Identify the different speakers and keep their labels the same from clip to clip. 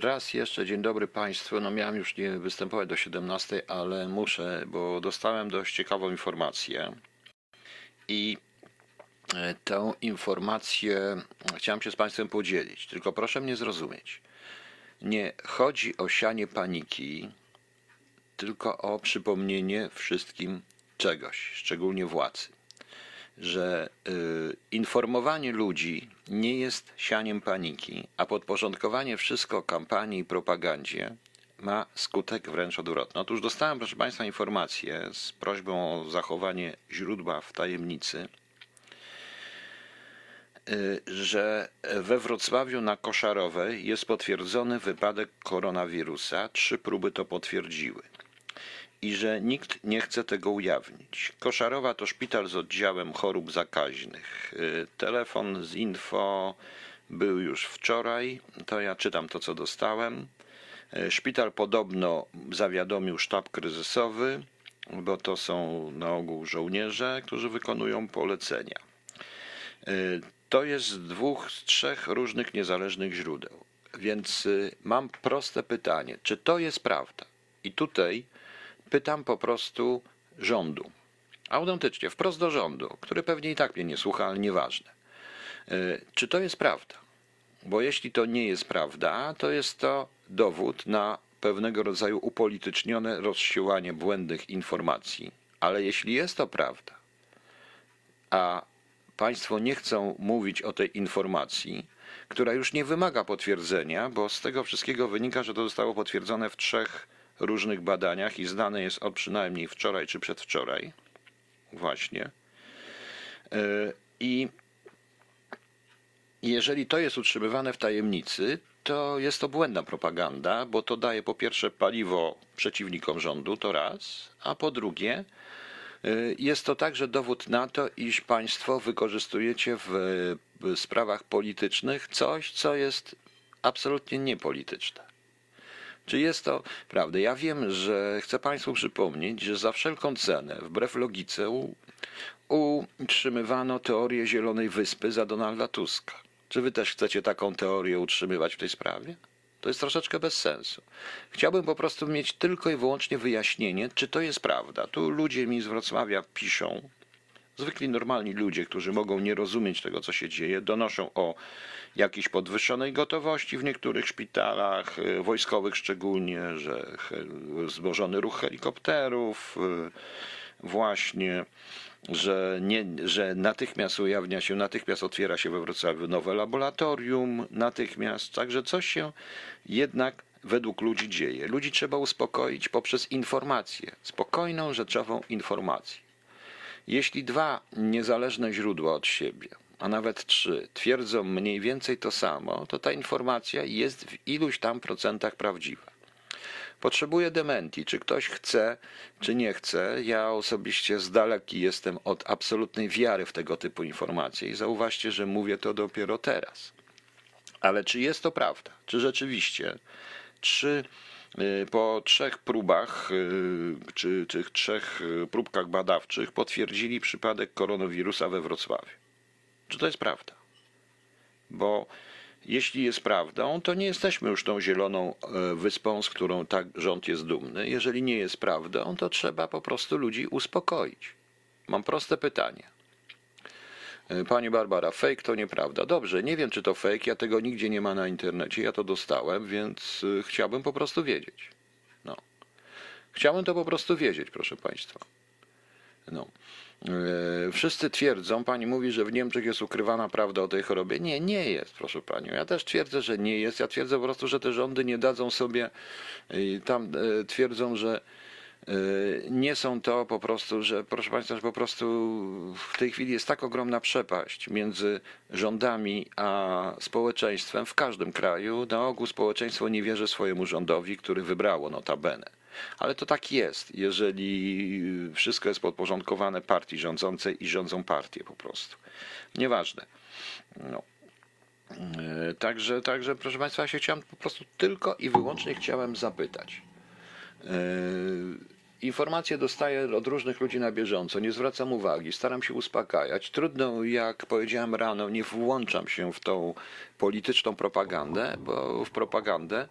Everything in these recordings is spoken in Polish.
Speaker 1: Raz jeszcze dzień dobry Państwu. No miałem już nie występować do 17, ale muszę, bo dostałem dość ciekawą informację. I e, tę informację chciałem się z Państwem podzielić. Tylko proszę mnie zrozumieć. Nie chodzi o sianie paniki, tylko o przypomnienie wszystkim czegoś, szczególnie władzy że y, informowanie ludzi nie jest sianiem paniki, a podporządkowanie wszystko kampanii i propagandzie ma skutek wręcz odwrotny. Otóż dostałem, proszę Państwa, informację z prośbą o zachowanie źródła w tajemnicy, y, że we Wrocławiu na Koszarowej jest potwierdzony wypadek koronawirusa. Trzy próby to potwierdziły i że nikt nie chce tego ujawnić. Koszarowa to szpital z oddziałem chorób zakaźnych. Y, Telefon z info był już wczoraj, to ja czytam to, co dostałem. Y, Szpital podobno zawiadomił sztab kryzysowy, bo to są na ogół żołnierze, którzy wykonują polecenia. Y, To jest z dwóch, z trzech różnych niezależnych źródeł. Więc mam proste pytanie, czy to jest prawda? I tutaj pytam po prostu rządu. Autentycznie, wprost do rządu, który pewnie i tak mnie nie słucha, ale nieważne. Y, Czy to jest prawda? Bo jeśli to nie jest prawda, to jest to dowód na pewnego rodzaju upolitycznione rozsiłanie błędnych informacji. Ale jeśli jest to prawda, a Państwo nie chcą mówić o tej informacji, która już nie wymaga potwierdzenia, bo z tego wszystkiego wynika, że to zostało potwierdzone w trzech różnych badaniach i znane jest od przynajmniej wczoraj czy przedwczoraj. Właśnie. Yy, I jeżeli to jest utrzymywane w tajemnicy, to jest to błędna propaganda, bo to daje po pierwsze paliwo przeciwnikom rządu, to raz, a po drugie, y, jest to także dowód na to, iż państwo wykorzystujecie w sprawach politycznych coś, co jest absolutnie niepolityczne. Czy jest to prawda? Ja wiem, że chcę Państwu przypomnieć, że za wszelką cenę, wbrew logice, utrzymywano teorię Zielonej Wyspy za Donalda Tuska. Czy Wy też chcecie taką teorię utrzymywać w tej sprawie? To jest troszeczkę bez sensu. Chciałbym po prostu mieć tylko i wyłącznie wyjaśnienie, czy to jest prawda. Tu ludzie mi z Wrocławia piszą, zwykli normalni ludzie, którzy mogą nie rozumieć tego, co się dzieje, donoszą o jakiejś podwyższonej gotowości w niektórych szpitalach y, wojskowych, szczególnie, że wzmożony ruch helikopterów, y, właśnie, że, nie, że natychmiast ujawnia się, natychmiast otwiera się we Wrocławiu nowe laboratorium, natychmiast, także coś się jednak według ludzi dzieje. Ludzi trzeba uspokoić poprzez informację, spokojną, rzeczową informację. Jeśli dwa niezależne źródła od siebie, a nawet trzy, twierdzą mniej więcej to samo, to ta informacja jest w iluś tam procentach prawdziwa. Potrzebuję dementi, czy ktoś chce, czy nie chce. Ja osobiście z daleki jestem od absolutnej wiary w tego typu informacje i zauważcie, że mówię to dopiero teraz. Ale czy jest to prawda? Czy rzeczywiście trzy, y, po trzech próbach, y, czy tych trzech y, próbkach badawczych potwierdzili przypadek koronawirusa we Wrocławiu? Czy to jest prawda? Bo jeśli jest prawdą, to nie jesteśmy już tą zieloną e, wyspą, z którą tak rząd jest dumny. Jeżeli nie jest prawdą, to trzeba po prostu ludzi uspokoić. Mam proste pytanie. E, Pani Barbara, fake to nieprawda. Dobrze, nie wiem czy to fake, ja tego nigdzie nie ma na internecie, ja to dostałem, więc y, chciałbym po prostu wiedzieć. No. Chciałbym to po prostu wiedzieć, proszę Państwa. No. E, Wszyscy twierdzą, pani mówi, że w Niemczech jest ukrywana prawda o tej chorobie. Nie, nie jest, proszę panią. Ja też twierdzę, że nie jest. Ja twierdzę po prostu, że te rządy nie dadzą sobie, tam e, twierdzą, że Nie są to po prostu, że proszę Państwa, że po prostu w tej chwili jest tak ogromna przepaść między rządami a społeczeństwem w każdym kraju. Na ogół społeczeństwo nie wierzy swojemu rządowi, który wybrało notabene. Ale to tak jest, jeżeli wszystko jest podporządkowane partii rządzącej i rządzą partie po prostu. Nieważne. No. E, Także, także, proszę Państwa, ja się chciałem po prostu tylko i wyłącznie chciałem zapytać. E, Informacje dostaję od różnych ludzi na bieżąco, nie zwracam uwagi, staram się uspokajać. Trudno, jak powiedziałem rano, nie włączam się w tą polityczną propagandę, bo w propagandę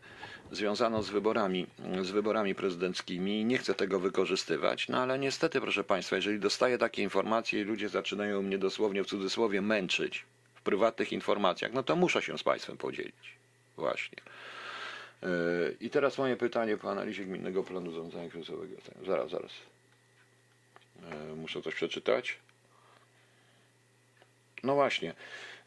Speaker 1: związaną z wyborami, z wyborami prezydenckimi nie chcę tego wykorzystywać, no ale niestety, proszę Państwa, jeżeli dostaję takie informacje i ludzie zaczynają mnie dosłownie w cudzysłowie męczyć w prywatnych informacjach, no to muszę się z Państwem podzielić. Właśnie. Yy, I teraz moje pytanie po analizie gminnego planu zarządzania kryzysowego. Tak, Zaraz, zaraz. Yy, Muszę coś przeczytać. No właśnie.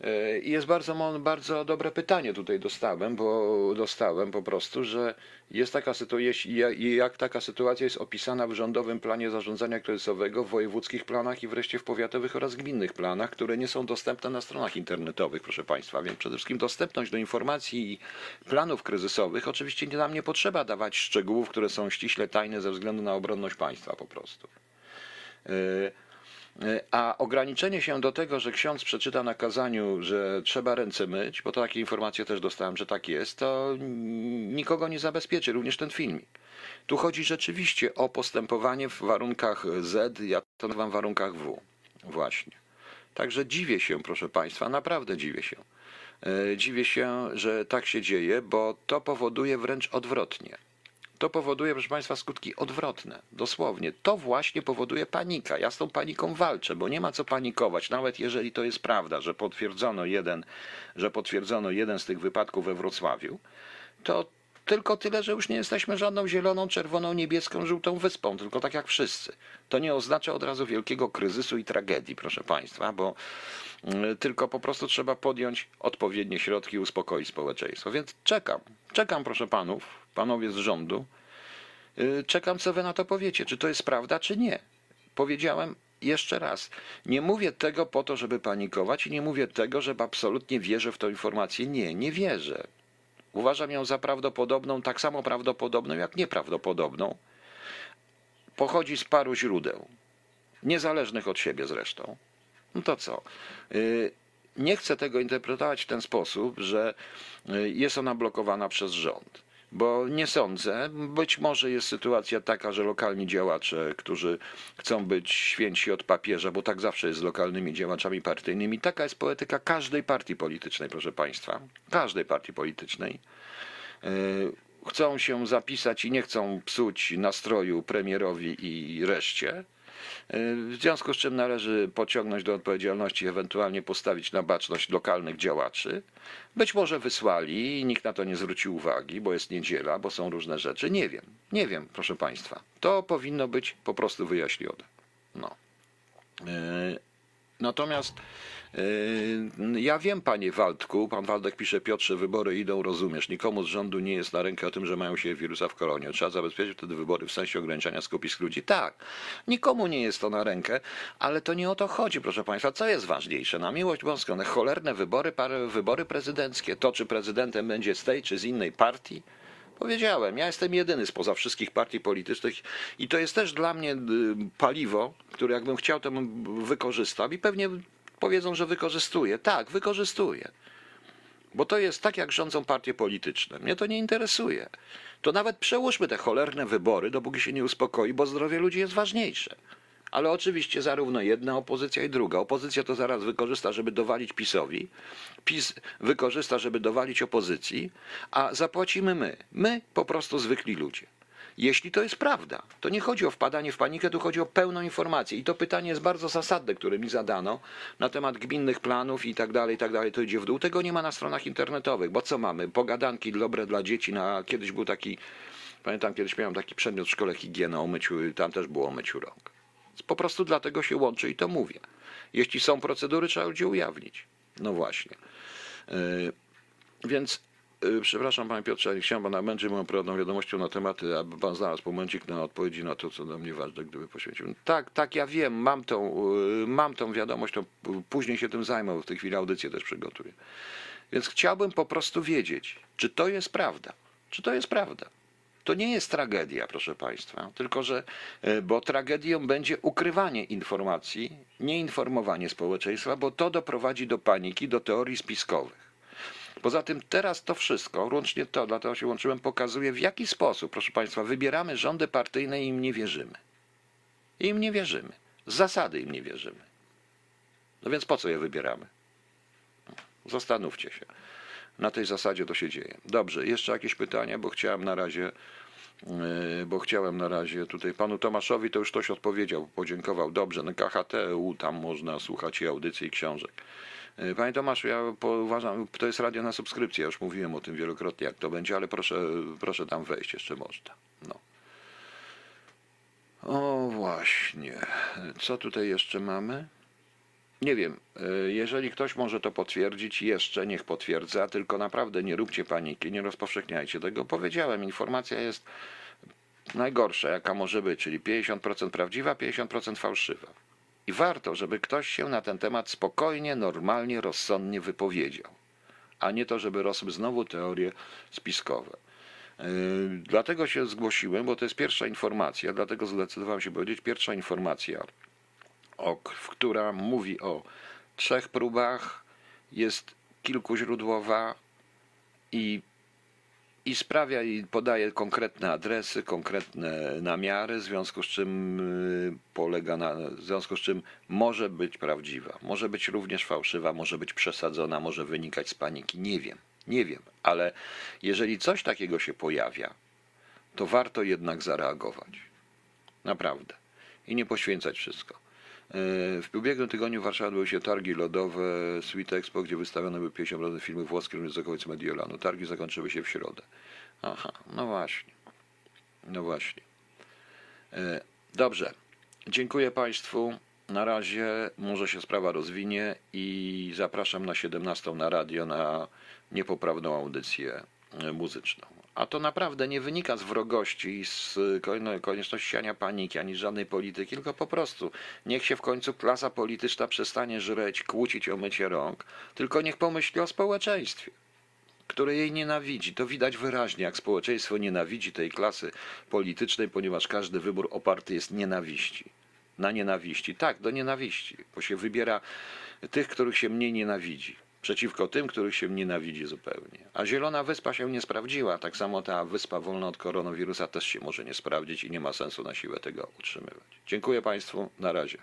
Speaker 1: Yy, I jest bardzo, bardzo dobre pytanie tutaj dostałem, bo dostałem po prostu, że jest taka sytuacja, jak taka sytuacja jest opisana w rządowym planie zarządzania kryzysowego, w wojewódzkich planach i wreszcie w powiatowych oraz gminnych planach, które nie są dostępne na stronach internetowych, proszę Państwa. Więc przede wszystkim dostępność do informacji i planów kryzysowych. Oczywiście nam nie potrzeba dawać szczegółów, które są ściśle tajne ze względu na obronność państwa po prostu. Yy, A ograniczenie się do tego, że ksiądz przeczyta na kazaniu, że trzeba ręce myć, bo takie informacje też dostałem, że tak jest, to nikogo nie zabezpieczy, również ten filmik. Tu chodzi rzeczywiście o postępowanie w warunkach Z, ja to nazywam warunkach W. Właśnie. Także dziwię się, proszę Państwa, naprawdę dziwię się. E, Dziwię się, że tak się dzieje, bo to powoduje wręcz odwrotnie. To powoduje, proszę Państwa, skutki odwrotne. Dosłownie. To właśnie powoduje panika. Ja z tą paniką walczę, bo nie ma co panikować. Nawet jeżeli to jest prawda, że potwierdzono jeden, że potwierdzono jeden z tych wypadków we Wrocławiu, to tylko tyle, że już nie jesteśmy żadną zieloną, czerwoną, niebieską, żółtą wyspą, tylko tak jak wszyscy. To nie oznacza od razu wielkiego kryzysu i tragedii, proszę Państwa, bo y, tylko po prostu trzeba podjąć odpowiednie środki i uspokoić społeczeństwo. Więc czekam, czekam, proszę panów, panowie z rządu, y, czekam, co wy na to powiecie, czy to jest prawda, czy nie. Powiedziałem jeszcze raz, nie mówię tego po to, żeby panikować i nie mówię tego, żeby absolutnie wierzę w tę informację. Nie, nie wierzę. Uważam ją za prawdopodobną, tak samo prawdopodobną jak nieprawdopodobną. Pochodzi z paru źródeł, niezależnych od siebie zresztą. No to co? Y, Nie chcę tego interpretować w ten sposób, że y, jest ona blokowana przez rząd. Bo nie sądzę, być może jest sytuacja taka, że lokalni działacze, którzy chcą być święci od papieża, bo tak zawsze jest z lokalnymi działaczami partyjnymi, taka jest poetyka każdej partii politycznej, proszę Państwa, każdej partii politycznej. Yy, Chcą się zapisać i nie chcą psuć nastroju premierowi i reszcie. W związku z czym należy pociągnąć do odpowiedzialności, ewentualnie postawić na baczność lokalnych działaczy. Być może wysłali i nikt na to nie zwrócił uwagi, bo jest niedziela, bo są różne rzeczy. Nie wiem, nie wiem, proszę Państwa. To powinno być po prostu wyjaśnione. No. Natomiast yy, ja wiem, panie Waldku, pan Waldek pisze, Piotrze, wybory idą, rozumiesz. Nikomu z rządu nie jest na rękę o tym, że mają się wirusa w kolonie. Trzeba zabezpieczyć wtedy wybory w sensie ograniczania skupisk ludzi. Tak, nikomu nie jest to na rękę, ale to nie o to chodzi, proszę państwa. Co jest ważniejsze? Na miłość boską, cholerne wybory, wybory prezydenckie. To, czy prezydentem będzie z tej, czy z innej partii, Powiedziałem, ja jestem jedyny spoza wszystkich partii politycznych i to jest też dla mnie y, paliwo, które jakbym chciał, to bym wykorzystał i pewnie powiedzą, że wykorzystuję. Tak, wykorzystuję. Bo to jest tak, jak rządzą partie polityczne. Mnie to nie interesuje. To nawet przełóżmy te cholerne wybory, dopóki się nie uspokoi, bo zdrowie ludzi jest ważniejsze. Ale oczywiście zarówno jedna opozycja i druga. Opozycja to zaraz wykorzysta, żeby dowalić PiSowi. PiS wykorzysta, żeby dowalić opozycji, a zapłacimy my. My po prostu zwykli ludzie. Jeśli to jest prawda, to nie chodzi o wpadanie w panikę, tu chodzi o pełną informację. I to pytanie jest bardzo zasadne, które mi zadano na temat gminnych planów i tak dalej, i tak dalej. To idzie w dół. Tego nie ma na stronach internetowych, bo co mamy? Pogadanki dobre dla dzieci. Na, kiedyś był taki, pamiętam, kiedyś miałem taki przedmiot w szkole higiena o myciu, tam też było o myciu rąk. Po prostu dlatego się łączy i to mówię. Jeśli są procedury, trzeba ludzi ujawnić. No właśnie. Yy, Więc y, przepraszam panie Piotrze, ale chciałem pana męczyć moją prywatną wiadomością na tematy, aby pan znalazł momencik na odpowiedzi na to, co dla mnie ważne, gdyby poświęcił. Tak, tak, ja wiem, mam tą, y, mam tą wiadomość, to później się tym zajmę, bo w tej chwili audycję też przygotuję. Więc chciałbym po prostu wiedzieć, czy to jest prawda. Czy to jest prawda? To nie jest tragedia, proszę Państwa, tylko że, e, bo tragedią będzie ukrywanie informacji, nieinformowanie społeczeństwa, bo to doprowadzi do paniki, do teorii spiskowych. Poza tym teraz to wszystko, łącznie to, dlatego się łączyłem, pokazuje w jaki sposób, proszę Państwa, wybieramy rządy partyjne i im nie wierzymy. Im nie wierzymy. Z zasady im nie wierzymy. No więc po co je wybieramy? Zastanówcie się. Na tej zasadzie to się dzieje. Dobrze, jeszcze jakieś pytania, bo chciałem na razie, yy, bo chciałem na razie tutaj panu Tomaszowi to już ktoś odpowiedział, podziękował. Dobrze, na KHTU tam można słuchać i audycji i książek. Yy, Panie Tomaszu, ja uważam, to jest radio na subskrypcję, ja już mówiłem o tym wielokrotnie, jak to będzie, ale proszę, proszę tam wejść, jeszcze można. No. O właśnie, co tutaj jeszcze mamy? Nie wiem, y, jeżeli ktoś może to potwierdzić, jeszcze niech potwierdza, tylko naprawdę nie róbcie paniki, nie rozpowszechniajcie tego. Powiedziałem, informacja jest najgorsza, jaka może być, czyli 50% prawdziwa, 50% fałszywa. I warto, żeby ktoś się na ten temat spokojnie, normalnie, rozsądnie wypowiedział, a nie to, żeby rosły znowu teorie spiskowe. Yy, Dlatego się zgłosiłem, bo to jest pierwsza informacja, dlatego zdecydowałem się powiedzieć, pierwsza informacja która mówi o trzech próbach, jest kilkuźródłowa i, i sprawia i podaje konkretne adresy, konkretne namiary, w związku z czym y, polega na, w związku z czym może być prawdziwa, może być również fałszywa, może być przesadzona, może wynikać z paniki. Nie wiem, nie wiem, ale jeżeli coś takiego się pojawia, to warto jednak zareagować. Naprawdę. I nie poświęcać wszystko. W ubiegłym tygodniu w Warszawie odbyły się targi lodowe Sweet Expo, gdzie wystawione były 50 różnych filmów włoskich również z okolic Mediolanu. Targi zakończyły się w środę. Aha, no właśnie. No właśnie. E, Dobrze. Dziękuję Państwu. Na razie może się sprawa rozwinie i zapraszam na 17 na radio na niepoprawną audycję muzyczną. A to naprawdę nie wynika z wrogości i z koń- konieczności siania paniki, ani żadnej polityki, tylko po prostu niech się w końcu klasa polityczna przestanie żreć, kłócić o mycie rąk, tylko niech pomyśli o społeczeństwie które jej nienawidzi. To widać wyraźnie, jak społeczeństwo nienawidzi tej klasy politycznej, ponieważ każdy wybór oparty jest nienawiści. Na nienawiści. Tak, do nienawiści, bo się wybiera tych, których się mniej nienawidzi. Przeciwko tym, których się nienawidzi zupełnie. A Zielona Wyspa się nie sprawdziła. Tak samo ta wyspa wolna od koronawirusa też się może nie sprawdzić i nie ma sensu na siłę tego utrzymywać. Dziękuję Państwu. Na razie.